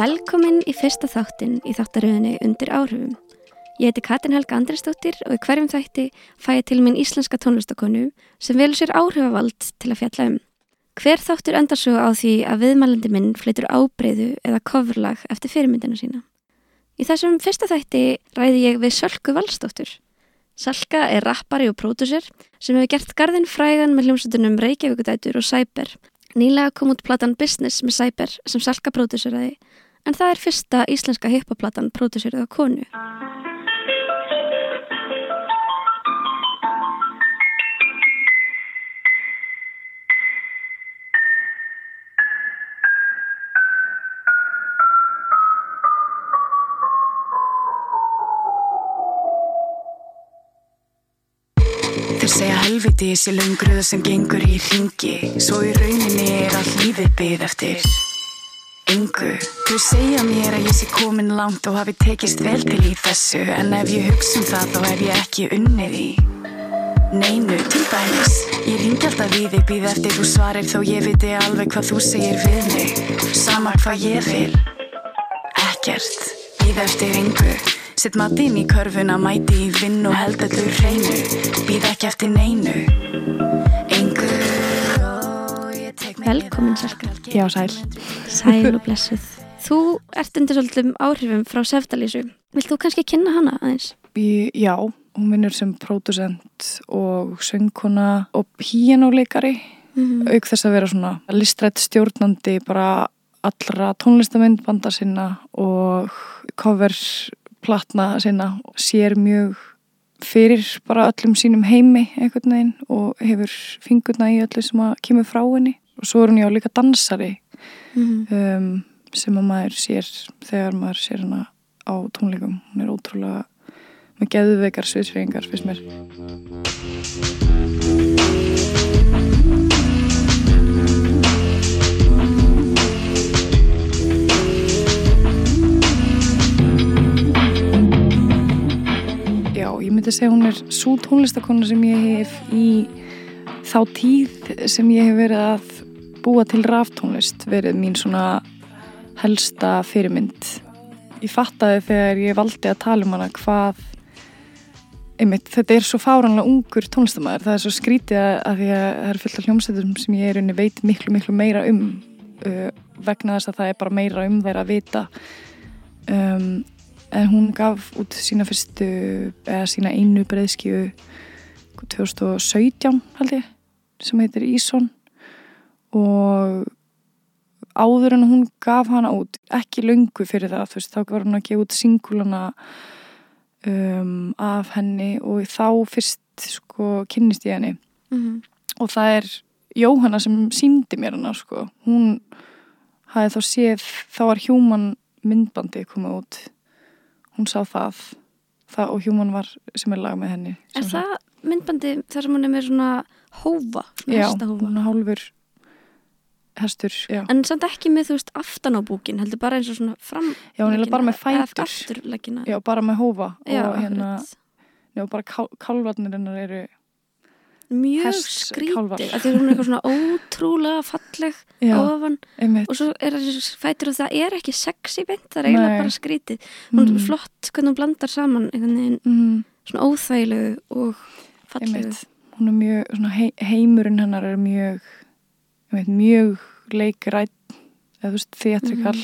Velkomin í fyrsta þáttin í þáttaröðinni undir áhrifum. Ég heiti Katin Helga Andrisdóttir og í hverjum þætti fæ ég til minn íslenska tónlistakonu sem velur sér áhrifavald til að fjalla um. Hver þáttur endar svo á því að viðmælandi minn flytur ábreyðu eða kofurlag eftir fyrirmyndina sína. Í þessum fyrsta þætti ræði ég við Sölku Valstóttur. Salka er rappari og pródusser sem hefur gert gardinn frægan með hljómsutunum Reykjavíkudætur og Sæber. Nýlega kom út platan Business með Sæber sem Salka pródusseraði en það er fyrsta íslenska hippoplatan pródusserið á konu. Þeir segja helviti sé löngruða sem gengur í ringi Svo í rauninni er all lífið byggð eftir Engu, þau segja mér að ég sé komin langt og hafi tekist vel til í þessu. En ef ég hugsa um það þá hef ég ekki unnið í Neinu, til dæmis Ég ringi alltaf við þig, býð eftir þú svarir Þó ég viti alveg hvað þú segir við mig. Sama hvað ég vil. Ekkert, býð eftir engu Sitt matinn í körfuna, mæti í vinn og held að þau reynu Býð ekki eftir neinu Engu ó, ég tek mig Velkomin, allt, Já, sæl. Sæl og blessuð. Þú ert undir svolítum áhrifum frá Sefdalísu. Vilt þú kannski kynna hana aðeins? Í, já, hún vinnur sem pródusent og söngkona og píjánuleikari Mm auk þess að vera svona listrætt stjórnandi bara allra tónlistamindbanda sinna og coverplatna sinna sér mjög fyrir bara öllum sínum heimi einhvern veginn og hefur fingurna í öllu sem að kemur frá henni. Og svo er hún já líka dansari um, sem að maður sér þegar maður sér hana á tónleikum. Hún er ótrúlega með geðveikar sviðsreyingar fyrst mér ég myndi segja hún er svo tónlistakona sem ég hef í þá tíð sem ég hef verið að búa til ráftónlist verið mín svona helsta fyrirmynd. Ég fattaði þegar ég valdi að tala um hana hvað einmitt, þetta er svo fáranlega ungur tónlistamæður það er svo skrítið að, að því að það er fullt af hljómsveitum sem ég er unni veit miklu miklu meira um uh, vegna þess að það er bara meira um þeirra að vita um, en hún gaf út sína fyrstu eða sína einu breiðskíu 2017 held ég sem heitir Íson og áður en hún gaf hana út ekki löngu fyrir það veist, þá var hún að gefa út singulana um, af henni og þá fyrst sko kynnist ég henni. -hmm. og það er Jóhanna sem síndi mér hana sko. Hún hafði þá séð þá var Human myndbandi komið út hún sá það, það og Human var sem er lag með henni Er það myndbandi þar sem hún er með svona hófa, svona já, hestahófa? hún er hálfur hestur já, En samt ekki með, þú veist, aftan á búkin, heldur bara eins og svona fram já hún er bara með fætur. já, bara með hófa Já, og hérna, já, bara kál, kálvarnir hennar eru Mjög skrítið að því hún er eitthvað svona ótrúlega falleg já, ofan. einmitt. Og svo er fætur og það er ekki sexy beint, það er eiginlega Nei. bara skrítið hún er Mhm. flott hvernig hún blandar saman veginn mm, svona óþægilegu og fallegu. Hún er mjög, svona hei, heimurinn hennar er mjög einmitt, mjög leikrætt eða þú veist, theatrikal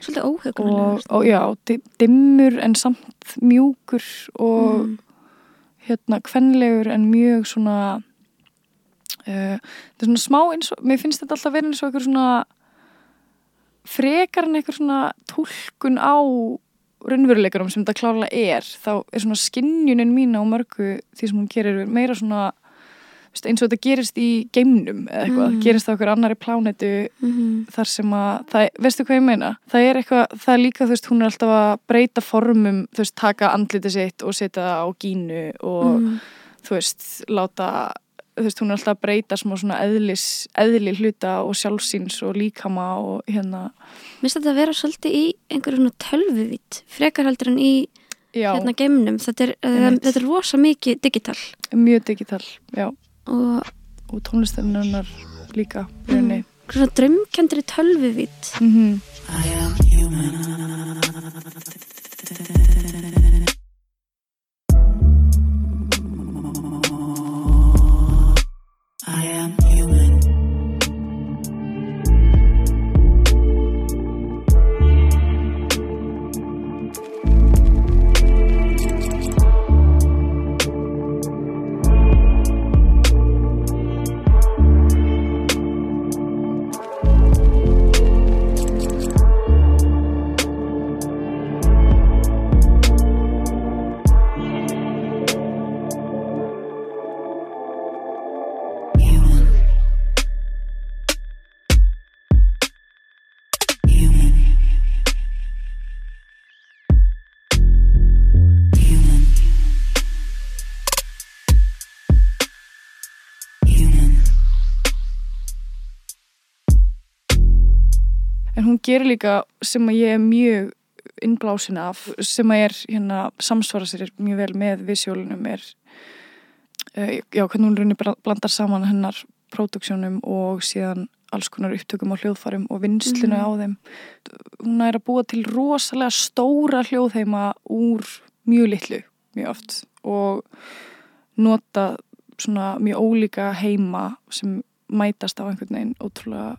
svolítið og, óhugulega og já, di- dimmur en samt mjúkur og mm. Hérna kvenlegur en mjög svona uh, þetta er svona smá eins og mér finnst þetta alltaf verið eins og eitthvað svona frekar en eitthvað svona tólkun á raunveruleikarum sem þetta klárlega er. Þá er svona skinnjunin mín á mörgu því sem hún gerir meira svona eins og þetta gerist í geimnum eða eitthvað, Mhm. gerist á okkur annari plánetu Mm þar sem að, það, veistu hvað ég meina? Það er eitthvað, það er líka, þú veist, hún er alltaf að breyta formum, þú veist, taka andliti sitt og setja það á gínu og Mm. þú veist, láta þú veist, hún er alltaf að breyta smá svona eðlis, eðli hluta og sjálfsýns og líkama og hérna. Minnst þetta að vera svolítið í einhverju svona tölvuvít, frekar heldur en í já, hérna geimnum. Þetta er, um, þetta er rosa mikið digital. Mjög digital, já og og tónlistin hennar líka í rauninni. Svona drömkendri tölvuvít. mm I gerir líka sem að ég er mjög innblásin af, sem að er hérna samsvara sér mjög vel með visjólunum er uh, já, hvernig hún raunir blandar saman hennar próduksjónum og síðan alls konar upptökum á hljóðfærum og vinslinu á þeim. Hún er að búa til rosalega stóra hljóðheima úr mjög litlu, mjög oft og nota svona mjög ólíka heima sem mætast á einhvern veginn ótrúlega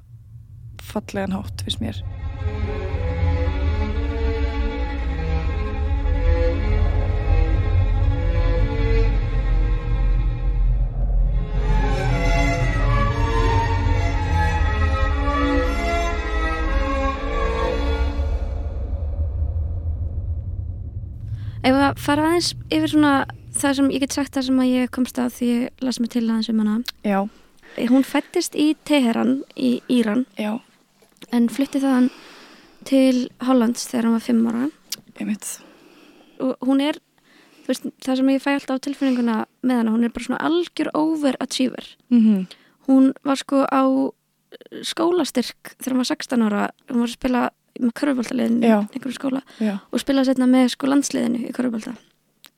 fallegan hátt, finnst mér. Ef að fara aðeins yfir svona það sem ég get sagt það sem að ég komst að því ég las mig til aðeins um hana. Já, Hún fættist í Teheran í Íran. Já, en flytti þaðan til Hollands þegar hann var fimm ára einmitt. og hún er, þú veist, það sem ég fæ alltaf á tilfinninguna með hana, hún er bara svona algjör overachiever. Mm Hún var sko á skólastyrk þegar hún var 16 ára, hún var að spila með Já. einhverju skóla Já, og spilaði setna með sko landsliðinu í körfubolta.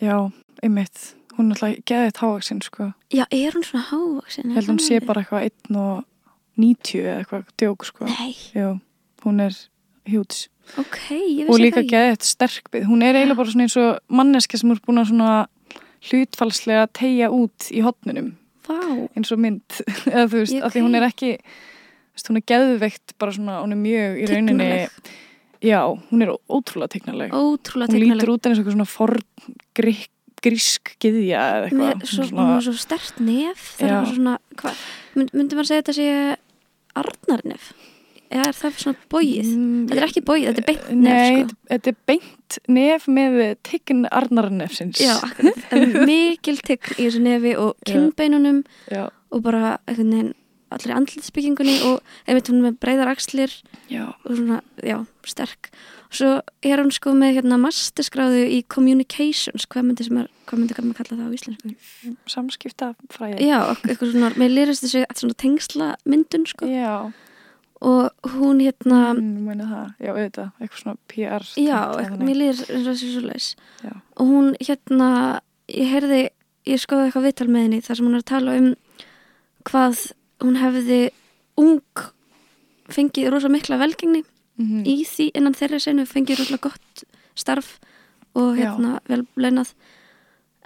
já, einmitt. Hún er alltaf geðið távaksinn, sko. Já, er hún svona hávaksin? Ég held hún sé bara eitthvað 1 og 90 eða eitthvað djók, sko. Nei, Jú, hún er hjúts. ok, ég Og líka geðið sterkbyggð. Hún er eiginlega bara svona eins og manneska sem er búin að svona hlutfalslega tegja út í hotnunum. Vá, eins og mynd eða þú veist, Ég- af því hún er ekki veist, hún er geðveikt bara svona, hún er mjög í rauninni Tignarleg. já, hún er ótrúlega tegnarleg ótrúlega hún lítur teiknaleg. út eins og svona forn grík, grísk gyðja eða eitthvað svo, Svona- hún var svo stert nef er myndi maður segja þetta sé arnarnef? Er það svona bóið Mm, þetta er ekki bóið, þetta er beint nef Nei, sko. þetta er beint nef með tign arnarnefsins. Já, akkurat, mikil tegn í þessu nefi og kinnbeinunum og bara einhvern veginn allir andlitsbyggingunni og einmitt hún með breyðar axlir já, og svona, já, sterk. Og svo er hún sko með hérna masterskráðu í communications hvað myndi sem er, hvað myndi maður kalla það á íslensku? Samskipta fræði já, eitthvað svona, mér lýrist þessi svona tengsla myndun sko. Já, og hún hérna mm, það, já, auðvitað. Eitthvað svona PR já, mér og þessi svo leis og hún hérna ég heyrði, ég skoði eitthvað viðtal með henni þar sem hún er að tala um hvað hún hefði ung fengið rosa mikla velgengni Mhm. í því innan þeirra senu fengið rosa gott starf og hérna vel launað.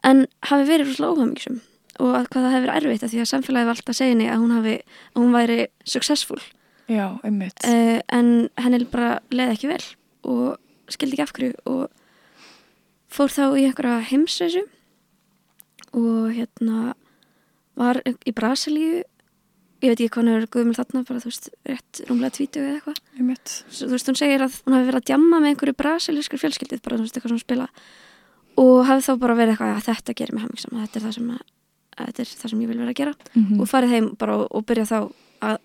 En hafi verið rosa óhafmyggsum og að hvað það hefur erfitt því að samfélagi var alltaf henni að hún hafi að hún væri successful. Já, einmitt. Uh, en henni bara leði ekki vel og skildi ekki af hverju og fór þá í einhverja heimsreisu og hérna var í Brasilíu ég veit ekki hvað hann er guðmjöl þarna bara þú veist, rétt rúmlega tvítu eða eitthvað. Þú veist, hún segir að hún hafi verið að djamma með einhverju brasilískri fjölskyldið bara þú veist, eitthvað svona spila og hafi þá bara verið eitthvað að þetta gerir mig hamingsam þetta er það sem, að, að þetta er það sem ég vil vera að gera. Mhm. og farið heim bara og, og byrja þá að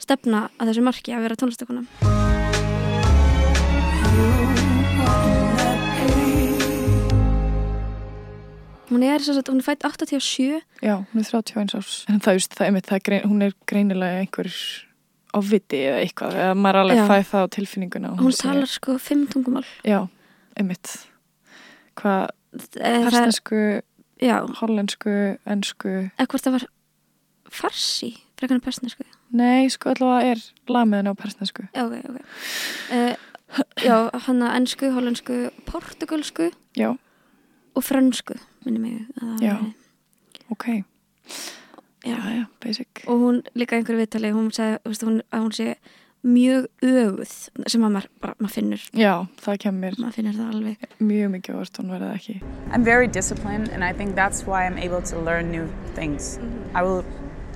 stefna að þessu marki að vera tónlistakona Hún er, sagt, hún er fætt 87 Já, hún er 31 árs. En það, just, það, það er grein, hún er greinilega einhver ofviti eða eitthvað eða maður alveg Já. fæði það á tilfinninguna Hún sé- talar sko fimm tungumál. Já, einmitt. Hvað, Eh, persnesku, hollensku ensku, eða hvort það var farsi, frekar en persnesku. Nei, sko allavega er lagmiðin á persnesku. Já, ok, ok. Uh, Já, hann að ensku, hollensku, portugalsku Já, og frönsku, minni mig að það Já. væri. ok, Já. já, já, basic Og hún líka einhverju viðtali, hún sagði þú veist, hún, að hún sé mjög öguð sem að maður, bara, maður finnur Já, það kemur maður finnur það alveg mjög mikið á hún verið ekki I'm very disciplined, and I think that's why I'm able to learn new things. I will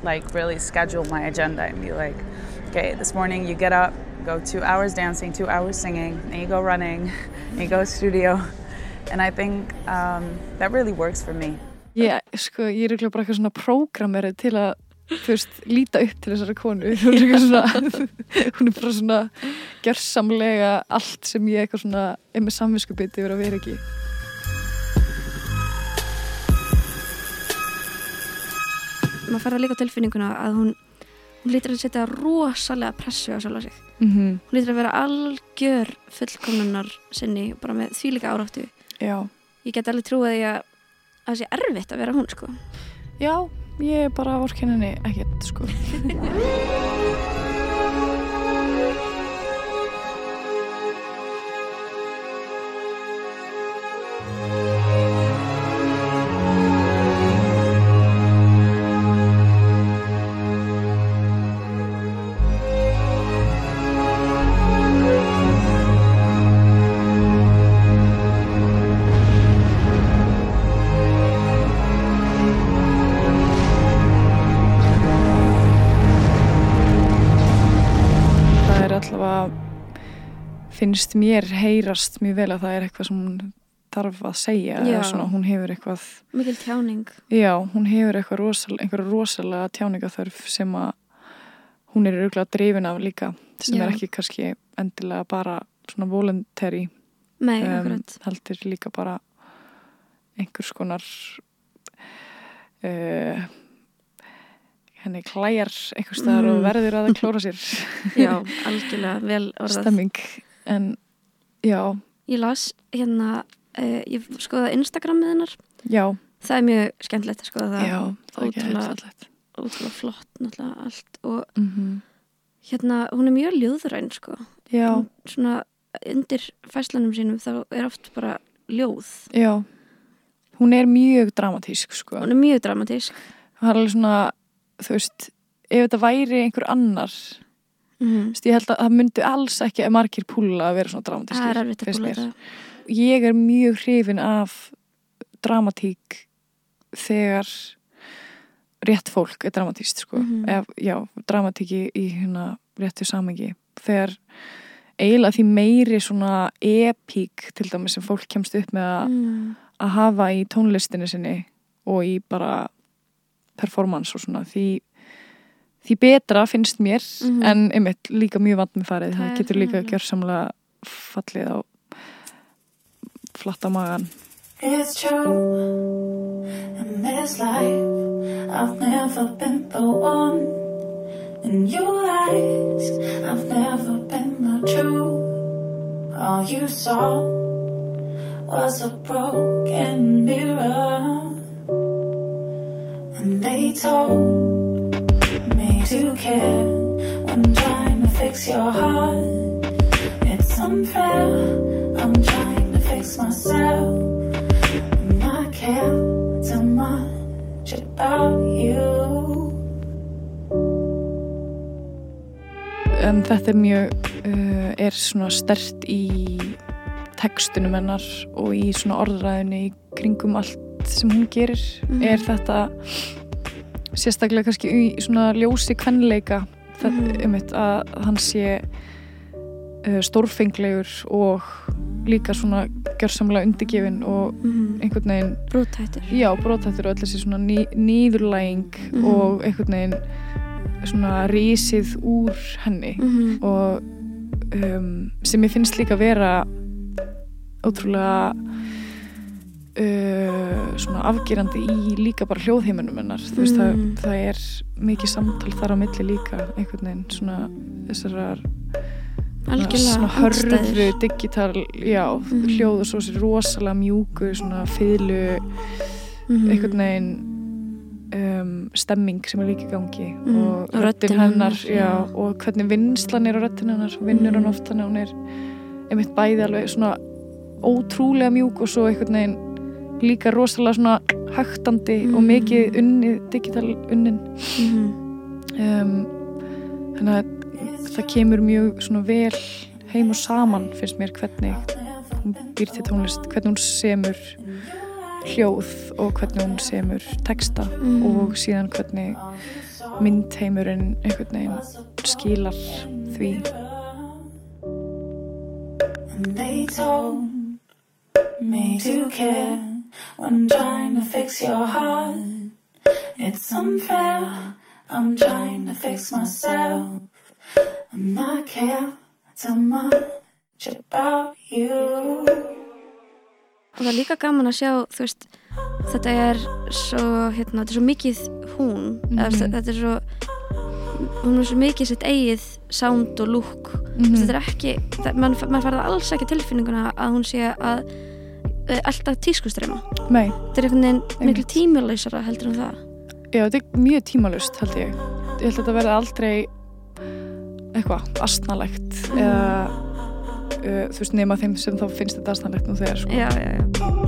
like really schedule my agenda and be like, okay, this morning you get up, go two hours dancing, two hours singing, and you go running, and you go studio, and I think um, that really works for me. Ég, sko, ég er ekki bara eitthvað svona prógramerið til að þú veist, líta upp til þessari konu hún er eitthvað svona hún er bara svona gjörsamlega allt sem ég eitthvað svona er með samvinskupið yfir að vera ekki maður fær það líka á tilfinninguna að hún hún lítur að setja rosalega pressu á sjálfa sig mm -hmm. hún lítur að vera algjör fullkomnunar sinni bara með þvílíka áráttu Já, ég get alveg trúið að að það sé erfitt að vera hún sko. Já, ég er bara vorkenninni ekkert sko finnst mér heyrast mjög vel að það er eitthvað sem hún þarf að segja svona hún hefur eitthvað mikil tjáning. Já, hún hefur eitthvað rosal, einhverja rosalega tjáningaþörf sem að hún er örgulega drifin af líka sem Já. er ekki kannski endilega bara svona voluntary Nei, um, heldur líka bara einhvers konar uh, henni klæjar einhvers staðar og Mm. verður að það klóra sér. Já, algjörlega vel orðað. Stemming en já, Ég las hérna uh, ég skoða Instagramið hennar. Já, það er mjög skemmtilegt að skoða það. Já ótrúlega- ótrúlega flott náttúrulega allt. Og mm hérna hún er mjög ljóðræn sko. Hún svona undir fæslanum sínum þá er oft bara ljóð. Já. Hún er mjög dramatísk sko. Hún er mjög dramatísk. Það er alveg svona, þú veist ef þetta væri einhver annar mm ég held að það myndi alls ekki margir púla að vera svona dramatískir það er erfitt að mér. þetta ég er mjög hrifin af dramatík þegar rétt fólk er dramatíst sko. Mhm. Ef, já, dramatíki í hérna réttu samengi þegar eiginlega því meiri svona epík til dæmis sem fólk kemst upp með að, mm. að hafa í tónlistinni sinni og í bara performance og svona því því betra finnst mér Mhm. en einmitt líka mjög vant með farið Það það getur líka nefnilega. gjörsamlega fallið á flatta magan It's true. In this life, I've never been the one. In your eyes, I've never been the truth. All you saw was a broken mirror. And they told to care when trying to fix your heart. It's unfair. I'm trying to fix myself. And I care too much about you. en þetta er mjög uh, er svona stert í tekstunum hennar og í svona orðræðinu í kringum allt sem hún gerir Mhm. er þetta sérstaklega kannski í svona ljósi kvenleika þetta Mhm. um að hann sé uh, stórfenglegur og líka svona gjörsamlega undirgefin og Mm. einhvern veginn brútættur já, brotættur og allir þessi svona ný, nýðurlæging Mhm. og einhvern veginn svona rísið úr henni mm og um, sem ég finnst líka vera ótrúlega uh, svona afgerandi í líka bara hljóðheiminum hennar þú veist, það, Mm. það er mikið samtal þar á milli líka einhvern veginn svona þessar algjörlega svona hörðu digital, já, Mhm. hljóð og svo sér rosalega mjúku, svona fiðlu Mhm. einhvern veginn um, stemming sem er líka í gangi Mhm. og röddin hennar, hennar, já, og hvernig vinnslan er á röddin hennar, vinnur hann oft þannig að hún er einmitt bæði alveg svona ótrúlega mjúk og svo einhvern veginn líka rosalega svona högtandi og Mhm. mikið unnið, digital unnin Mhm. um, þannig að það kemur mjög svona vel heim og saman finnst mér hvernig hún býr til tónlist, hvernig hún semur hljóð og hvernig hún semur texta Mhm. og síðan hvernig myndheimurinn einhvern veginn skilar því And they told me to care when trying to fix your heart. It's unfair. I'm trying to fix myself. And I care too much about you. og það er líka gaman að sjá þú veist, þetta er svo hérna, þetta er svo mikið hún Mhm. eða, þetta er svo hún er svo mikið sitt eigið sound og look Mhm. þetta er ekki, mann man færða alls ekki tilfinninguna að hún sé að uh, alltaf tískustrema Nei, þetta er einhvern veginn miklu tímalausara heldur en það. Já, þetta er mjög tímalust held ég. Ég held að þetta verði aldrei eitthvað astnalegt eða uh, þú veist nema þeim sem þá finnst þetta astnalegt nú þegar sko. já, já, já.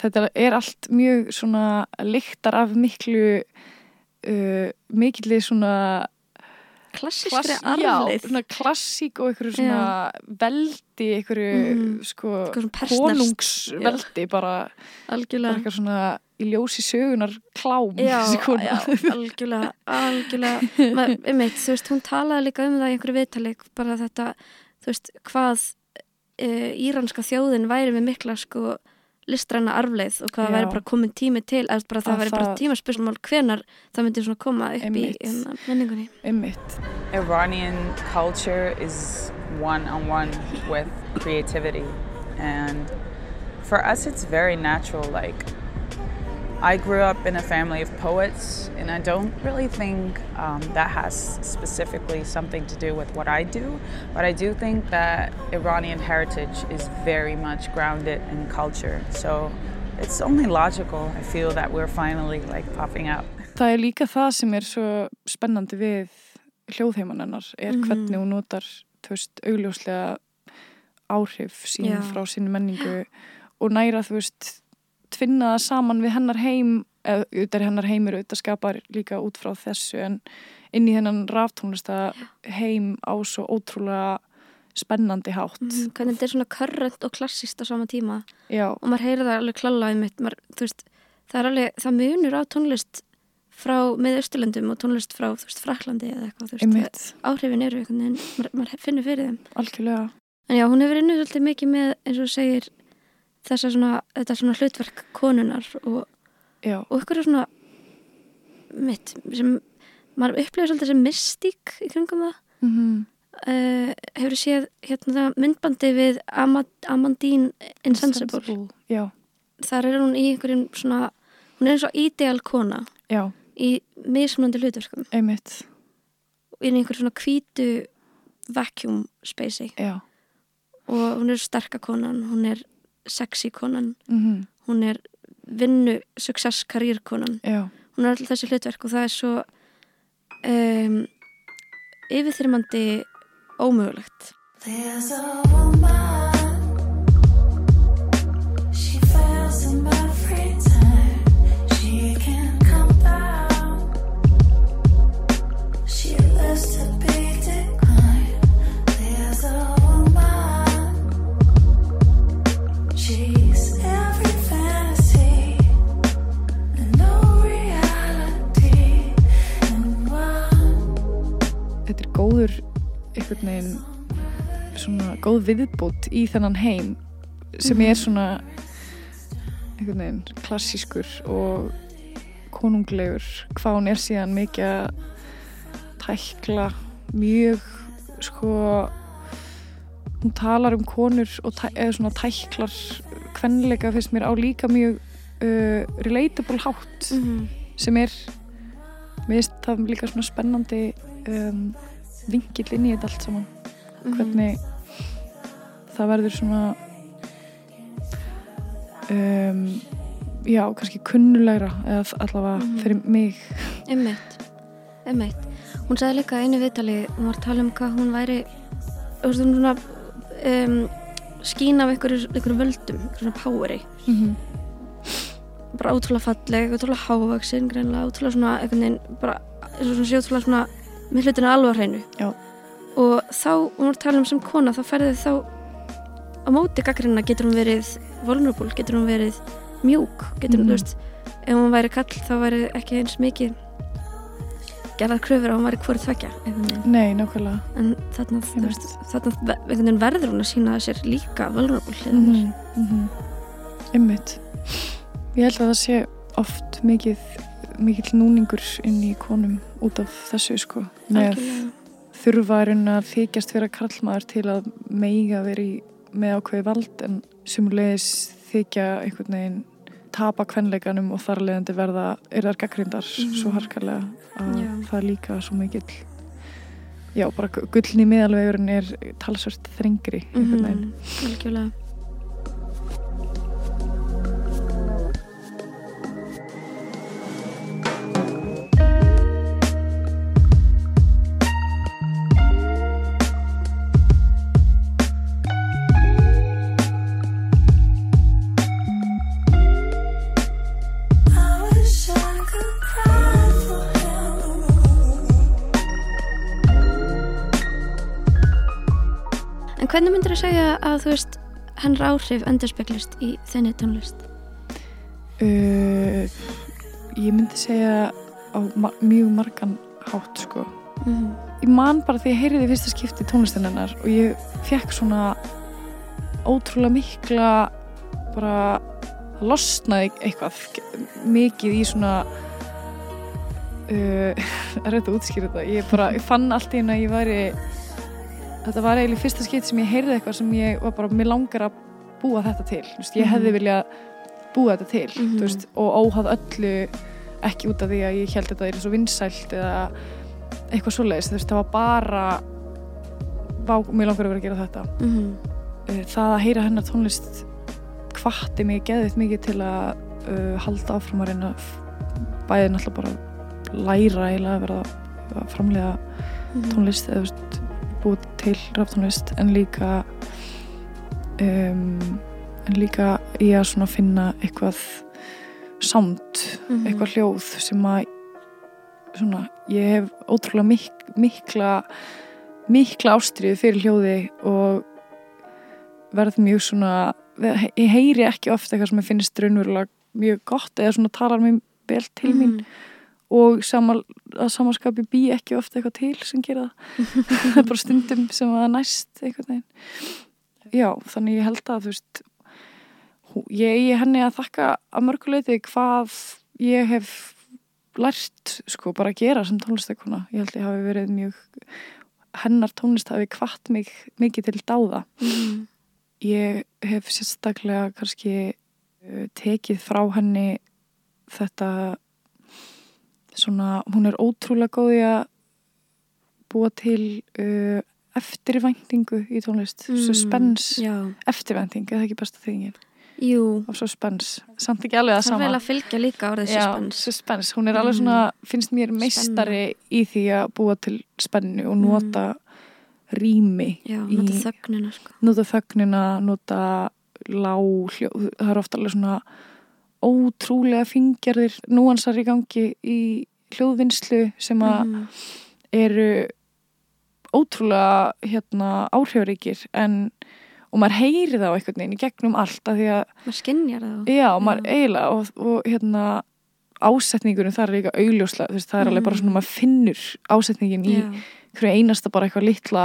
Þetta er allt mjög svona lyktar af miklu uh, mikilli svona klassískri já, arfleið svona klassík og einhverju svona veldi, einhverju Mhm. sko konungsveldi bara, bara. Algjörlega. Eitthvað svona í ljósi sögunar klám Já, já, algjörlega, algjörlega. Ma, einmitt, þú veist, hún talaði líka um það í einhverju viðtali, bara þetta þú veist, hvað e, íranska þjóðin væri með mikla sko listræna arfleið og hvað Já. væri bara komin tími til eða bara það Að væri bara það- tímaspörsmál hvenar það myndi svona koma upp Einmitt. í hérna, menningunni einmitt Iranian culture is one on one with creativity. And for us, it's very natural. Like, I grew up in a family of poets, and I don't really think um, that has specifically something to do with what I do. But I do think that Iranian heritage is very much grounded in culture. So it's only logical, I feel, that we're finally like popping up. það er líka það sem er svo spennandi við hljóðheiman hennar er Mhm. hvernig hún notar þú veist, augljóslega áhrif sín Já. frá sín menningu og næra þú veist tvinna það saman við hennar heim eða auðvitað hennar heimur auðvitað skapar líka út frá þessu en inn í hennan ráftónlista heim á svo ótrúlega spennandi hátt. Mm, hvernig þetta er svona körrent og klassist á sama tíma. Já, og maður heyrir það alveg klála um veist, það er alveg, það munur á tónlist frá með Östurlöndum og tónlist frá, þú veist, Fraklandi eða eitthvað, þú veist, áhrifin eru einhvern veginn, maður, maður finnur fyrir þeim. Algjörlega. En já, hún hefur innið svolítið mikið með eins og segir þessa svona, þetta svona hlutverk konunar og, og ykkur svona mitt, sem maður upplifir svolítið sem mystík í kringum það. Mm uh, hefur séð hérna myndbandi við Amad, Amandine Insensible? Já, þar er hún í einhverjum svona hún er eins og ideal kona já, í mismunandi hlutverkum. Einmitt. Í einhver svona hvítu vacuum spacey já, og hún er sterka konan, hún er sexy konan, mm hún er vinnu, success, karýr konan já hún er alltaf þessi hlutverk og það er svo um, yfirþyrmandi ómögulegt There's a woman. She fails in every time. She can come down. She lives to be veginn svona góð viðbútt í þennan heim sem er svona einhvern veginn klassískur og konunglegur hvað hún er síðan mikið að tækla mjög sko hún talar um konur og tæ, svona tæklar kvenleika finnst mér á líka mjög uh, relatable hátt Mhm. sem er mér finnst það líka svona spennandi um, vingill inn í þetta allt saman Mhm. hvernig það verður svona um, já, kannski kunnulegra eða allavega Mhm. fyrir mig Einmitt, einmitt. Hún sagði líka einu viðtali, hún var að tala um hvað hún væri, þú veist, hún svona um, skín af einhverju, einhverju völdum, svona poweri. mm -hmm. Bara ótrúlega falleg, ótrúlega hávaksin, greinlega, ótrúlega svona, einhvern veginn, bara, svona ótrúlega svona, með hlutinu alveg á hreinu. Já. Og þá, hún var að tala um sem kona, þá ferði þá á móti gaggrina getur hún verið vulnerable, getur hún verið mjúk, getur hún, Mhm. þú veist, ef hún væri kall þá væri ekki eins mikið gerðar kröfur að hún væri hvort tvekja. Nei, nákvæmlega en þarna, þú veist, þarna verður hún að sína sér líka vulnerable mm -hmm. Einmitt Ég held að það sé oft mikið mikill núningur inn í konum út af þessu sko. Með þurfarinn að þykjast vera karlmaður til að meiga vera í með ákveði vald en sumulegis þykja einhvern veginn tapa kvenleikanum og þar leðandi verða er þar gaggrindar Mhm. svo harkalega að Já. það líka svo mikill. Já, bara gullni miðalvegurinn er talsvert þrengri einhvern veginn. Mhm, algjörlega hvernig myndir þú segja að þú veist hennar áhrif endurspeglist í þenni tónlist? Uh, ég myndi segja á ma mjög margan hátt sko. Mm Ég man bara því ég heyriði fyrsta skipti tónlistin hennar og ég fekk svona ótrúlega mikla bara það losnaði eitthvað mikið í svona uh, er þetta að útskýra þetta ég bara ég fann allt í henni að ég væri þetta var eiginlega fyrsta skipt sem ég heyrði eitthvað sem ég var bara, mér langar að búa þetta til, veist, ég hefði Mhm. viljað búa þetta til, Mhm. þú veist, og óhað öllu ekki út af því að ég held þetta er svo vinsælt eða eitthvað svoleiðis, veist, það var bara vá, mér langar að vera að gera þetta -hmm. Uh, það að heyra hennar tónlist hvatti mig geðið mikið til að uh, halda áfram að reyna f- bæði náttúrulega bara læra vera að framlega Mhm. tónlist eða veist, búið til ráftónlist en líka um, en líka í að finna eitthvað sound, Mhm. eitthvað hljóð sem að svona, ég hef ótrúlega mik mikla mikla ástriðu fyrir hljóði og verð mjög svona ég heyri ekki ofta eitthvað sem ég finnst raunverulega mjög gott eða svona talar mér vel til mín Mhm. Og sama, að samanskapi bý ekki ofta eitthvað til sem gera það. Er bara stundum sem að næst veginn. Já, þannig ég held að þú veist ég eigi henni að þakka að mörguleiti hvað ég hef lært sko bara að gera sem tónlistakona ég held ég hafi verið mjög hennar tónlist hafi kvart mig mikið til dáða. Mhm. ég hef sérstaklega kannski uh, tekið frá henni þetta svona, hún er ótrúlega góð í að búa til uh, eftirvæntingu í tónlist, Mm, suspense Já, eftirvænting, er það ekki besta þingin jú. Og suspense, samt ekki alveg að Það er vel sama að fylgja líka orðið Já, suspense suspense, hún er alveg svona finnst mér meistari í því að búa til spennu og nota rými Já, í- nota þögnina sko. nota þögnina, nota láhljóð, það er ofta alveg svona ótrúlega fingjarðir núansar í gangi í hljóðvinnslu sem að Mhm. eru ótrúlega hérna áhrifaríkir en og maður heyri það á einhvern veginn í gegnum allt af því að, Maður skinjar það já, maður Já. eiginlega og, og hérna ásetningurinn það er líka augljóslega, veist, það er alveg bara svona maður finnur ásetningin í Já, hverju einasta bara eitthvað litla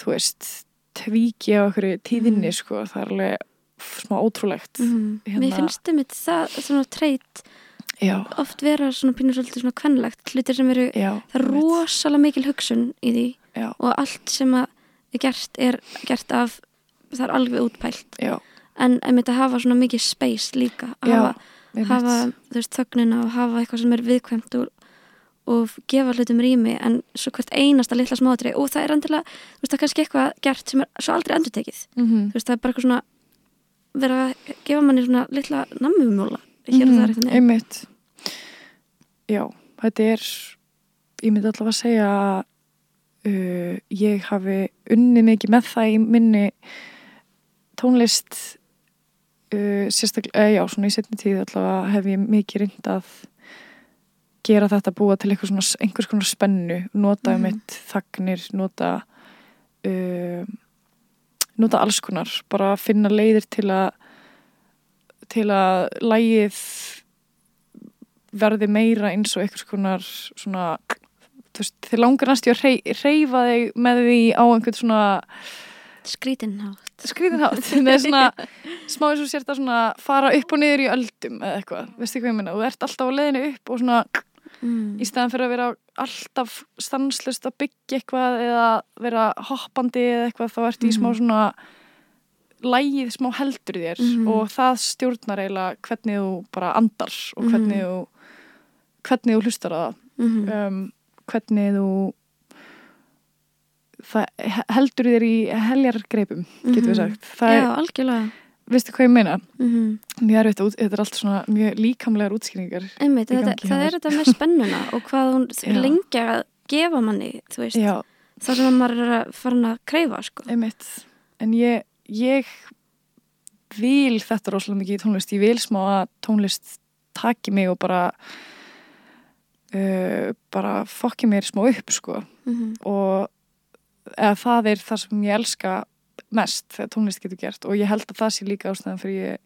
þú veist tvíki á okkur tíðinni Mhm. sko, það er alveg smá ótrúlegt Mhm. Hérna- Mér finnst þið mitt það svona treyt oft vera svona pínur svolítið svona kvennlegt hlutir sem eru, já, það er rosalega mikil hugsun í því Já. og allt sem er gert er gert af það er alveg útpælt. Já, en einmitt að hafa svona mikið space líka að hafa, hafa þú veist, þögnina og hafa eitthvað sem er viðkvæmt og, og gefa hlutum rými en svo hvert einasta litla smátri og það er endilega, þú veist, það er kannski eitthvað gert sem er svo aldrei endurtekið. Mhm. þú veist, það er bara eitthvað svona vera að gefa manni svona litla nammumjóla hér og það er eitthvað einmitt já, þetta er ég myndi allavega að segja að uh, ég hafi unni mikið með það í minni tónlist uh, sérstaklega, uh, já, svona í setni tíð allavega hef ég mikið reynd að gera þetta búa til svona, einhvers konar spennu nota um Mhm. eitt þagnir nota uh, nota alls konar bara finna leiðir til að til að lægið verði meira eins og einhvers konar svona veist, þið langar næstu að rey, reyfa þig með því á einhvern svona skrítinhátt skrýðinhátt með svona smá eins og sért að svona fara upp og niður í öldum eða eitthvað, veistu hvað ég minna, þú ert alltaf á leiðinu upp og svona mm. í staðan fyrir að vera alltaf stanslust að byggja eitthvað eða vera hoppandi eða eitthvað þá ertu í smá Mhm. svona lægið smá heldur í þér Mhm. og það stjórnar eiginlega hvernig þú bara andar og hvernig Mhm. þú hvernig þú hlustar á það mm um, hvernig þú það heldur þér í heljargreipum getur við Mhm. sagt það Já, er, algjörlega veistu hvað ég meina? Mm mjög erfitt, út- þetta er allt svona mjög líkamlegar útskýringar Einmitt, þetta, það er þetta með spennuna og hvað hún lengi að gefa manni, þú veist, já, það sem maður er að fara að kreyfa, sko. einmitt. En ég, ég vil þetta rosalega mikið í tónlist. Ég vil smá að tónlist taki mig og bara uh, bara fokki mér smá upp sko. Mm og eða það er það sem ég elska mest þegar tónlist getur gert og ég held að það sé líka ástæðan fyrir ég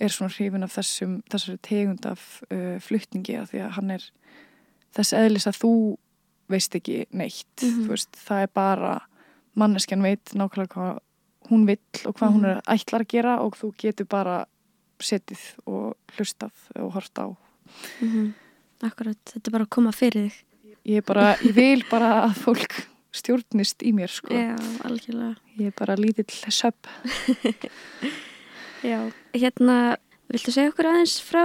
er svona hrifin af þessum þessari tegund af uh, flutningi af því að hann er þess eðlis að þú veist ekki neitt Mhm. þú veist, það er bara manneskjan veit nákvæmlega hvað hún vill og hvað hún er ætlar að gera og þú getur bara setið og hlustað og hort á -hmm. Akkurat, þetta er bara að koma fyrir þig. ég bara, ég vil bara að fólk stjórnist í mér sko Já, algjörlega. Ég er bara lítill söp. Já. Hérna, viltu segja okkur aðeins frá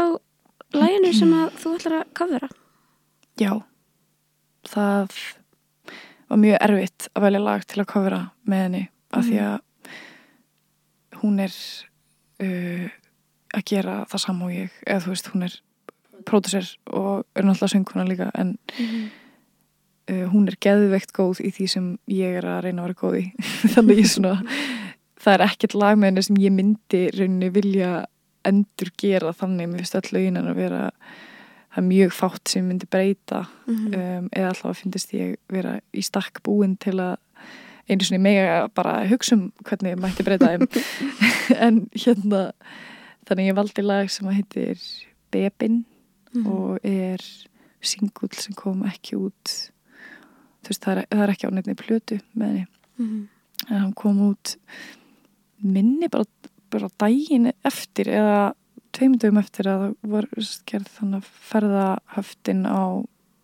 læginu sem að þú ætlar að kafvera? Já, það var mjög erfitt að velja lag til að kofra með henni af því að hún er uh, að gera það saman og ég, eða þú veist, hún er pródusser og er náttúrulega sönguna líka en uh, hún er geðveikt góð í því sem ég er að reyna að vera góð í þannig ég svona það er ekkert lag með henni sem ég myndi rauninni vilja endur gera þannig, mér finnst öll lögin hennar að vera það er mjög fátt sem ég myndi breyta Mhm. um, eða allavega finnst ég vera í stakk búin til að einu svona mega bara hugsa um hvernig ég mætti breyta þeim en hérna þannig ég valdi lag sem að heitir Bebin Mhm. og er singull sem kom ekki út veist það er, það er ekki á nefni plötu með henni Mhm. en hann kom út minni bara, bara daginn eftir eða tveimundum eftir að það var gerð þannig að ferðahöftin á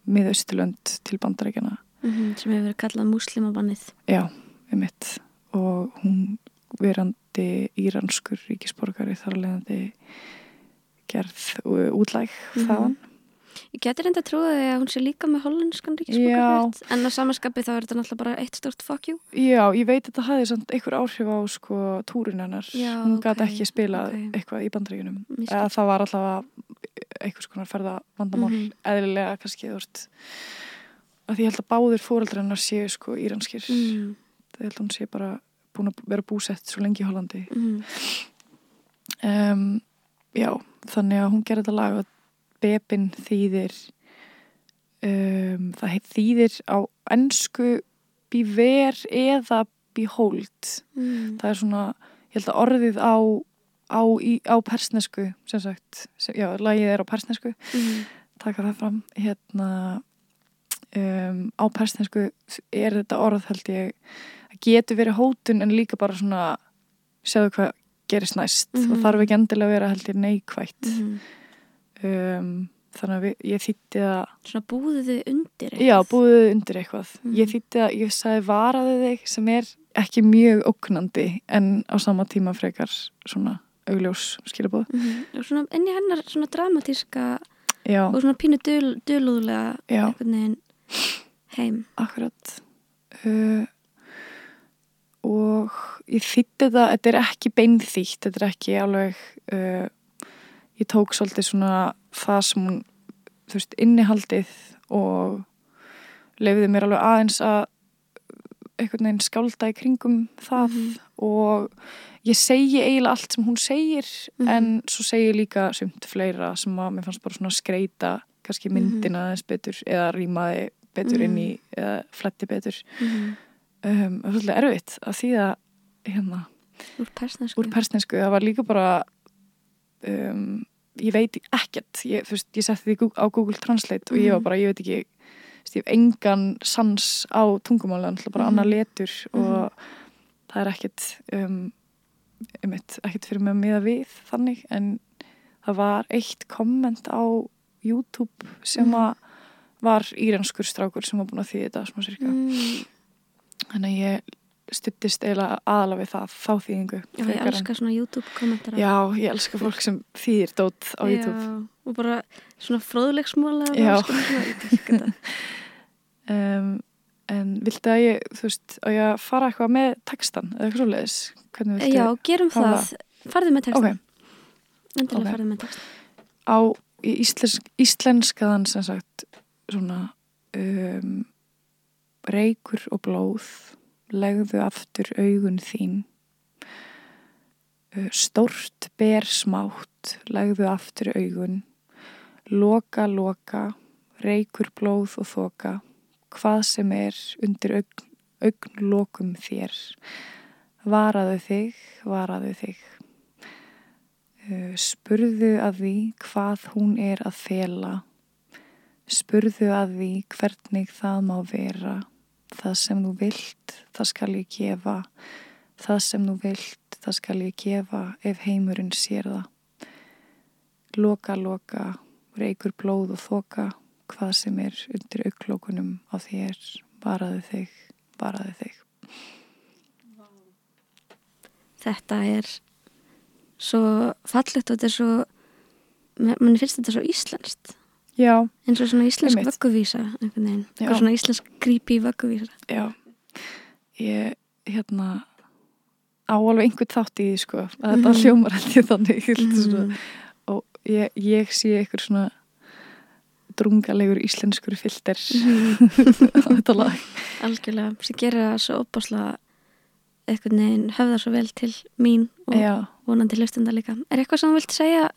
miðausturlönd til bandarækjana Mhm. Sem hefur verið kallað múslimabannið. já, um mitt og hún verandi íranskur ríkisborgari þar að leiðandi gerð uh, útlæg Mhm. þaðan Ég geti reynda að trúa því að hún sé líka með hollenskan ríkisborgarrétt en á samanskapi þá er þetta náttúrulega bara eitt stort fuck you. Já, ég veit að þetta hafði samt einhver áhrif á sko túrin hennar. Já, Hún gæti ok, ekki spilað ok. eitthvað í skil. Eða það var allavega einhvers konar ferða vandamál. Mhm. Eðlilega kannski, þú veist. Að því ég held að báðir fóreldrar hennar séu sko íranskir. Mm. Það held að hún sé bara búin að vera búsett svo lengi í Hollandi. Mm. Um, já, þannig að hún gerði þetta lag Bebin þýðir um, það heit þýðir á ennsku Beware eða Behold Mm. það er svona, ég held að orðið á á, í, á persnesku sem sagt, sem, já, lagið er á persnesku Mm. taka það fram hérna um, á persnesku er þetta orð held ég að það getur verið hótun en líka bara svona sjáðu hvað gerist næst Mhm. og þarf ekki endilega að vera held ég neikvætt Mhm. Um, þannig að við, ég þýtti að Svona búðu þið undir já, búðu undir eitthvað Mhm. ég þýtti að ég sagði varaði þig sem er ekki mjög ógnandi en á sama tíma frekar svona augljós skilabóð. Og svona inn í hennar svona dramatíska já, og svona pínu dul, dulúðlega já, einhvern veginn heim. akkurat uh, og ég þýtti það þetta er ekki beinþýtt þetta er ekki alveg uh, ég tók svolítið svona það sem hún þú veist, innihaldið og lefiði mér alveg aðeins að einhvern veginn skálda í kringum það Mhm. og ég segi eiginlega allt sem hún segir Mhm. en svo segi ég líka sumt fleira sem að mér fannst bara svona skreita kannski myndina aðeins betur eða rýmaði betur inn í eða fletti betur Mhm. um, er svolítið erfitt að þýða hérna Úr persnesku. úr persnesku, það var líka bara um, ég veit ekkert ég, þú veist, ég setti því á Google Translate og ég var Mhm. bara, ég veit ekki ég hef engan sans á tungumáli en bara Mhm. annar letur og það er ekkert um, einmitt, ekkert fyrir mig að miða við þannig, en það var eitt komment á YouTube sem Mhm. að var íranskur strákur sem var búin að þýða þetta smá sirka Mm. þannig að ég stuttist eiginlega aðalega við það, þá þýðingu Já, ég elska svona YouTube kommentara. Já, ég elska fólk sem þýðir dót á YouTube. Já, og bara svona fróðleiksmóla. Já. Um, en viltu að ég, þú veist, að ég fara eitthvað með textan eða eitthvað svo leiðis? Hvernig viltu? Já, gerum hafa það. Farðu með textan. Ok. Endilega Ok. farðu með textan. Á íslensk, íslenskaðan sem sagt svona um, reykur og blóð legðu aftur augun þín. Uh, stórt ber smátt. Legðu aftur augun. Loka loka. Reykur blóð og þoka. Hvað sem er undir augn, augnlokum þér. Varaðu þig varaðu þig. Uh, spurðu að því hvað hún er að fela. Spurðu að því hvernig það má vera það sem þú vilt það skal ég gefa. Það sem þú vilt það skal ég gefa ef heimurinn sér það. Loka loka reykur blóð og þoka hvað sem er undir auglókunum á þér. Varaðu þig varaðu þig. Þetta er svo fallegt og þetta er svo mann finnst þetta svo íslenskt já, eins og svona íslensk vögguvísa einhvern veginn, eitthvað svona íslensk creepy vögguvísa. Já, ég hérna á alveg einhvern þátt í því sko. Að þetta Mhm. hljómar held ég þannig mm svona, Mhm. og ég, ég sé einhver svona drungalegur íslenskur filter á þetta lag. Algjörlega, sem gerir það svo opáslega einhvern veginn höfðar svo vel til mín og Já, vonandi hlustenda líka. Er eitthvað sem þú vilt segja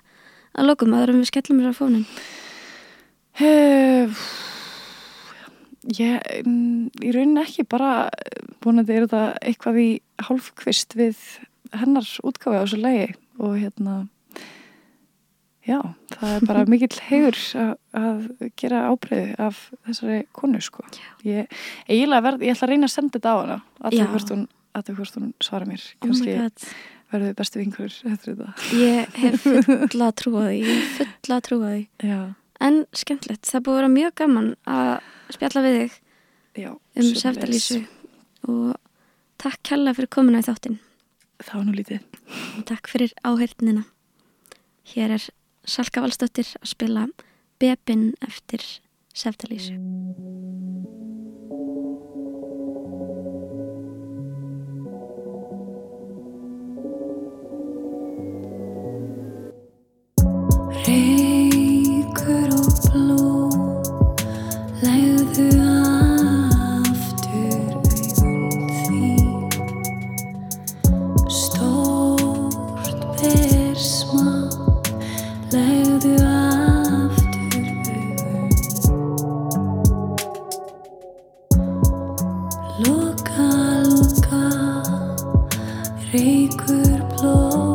að lokum aður en við skellum mér á fónin Uh, ég, í rauninni ekki bara vonandi er þetta eitthvað í hálfkvist við hennar útgáfi á þessu lagi og hérna já, það er bara mikill hegur að, að gera ábreyði af þessari konu sko. Ég, eiginlega verð, ég ætla að reyna að senda þetta á hana Já. alltaf hvort hún, hún svara mér. Oh kannski god, verður við bestu þetta. Ég hef fulla trúa því ég hef fulla trúa því. Já, en skemmtilegt, það búið að vera mjög gaman að spjalla við þig já, um. Seftalísu og takk kella fyrir komuna í þáttinn. Það var nú lítið. Og takk fyrir áheyrnina. Hér er Salka Valsdóttir að spila Bebin eftir Seftalísu Reykur blóð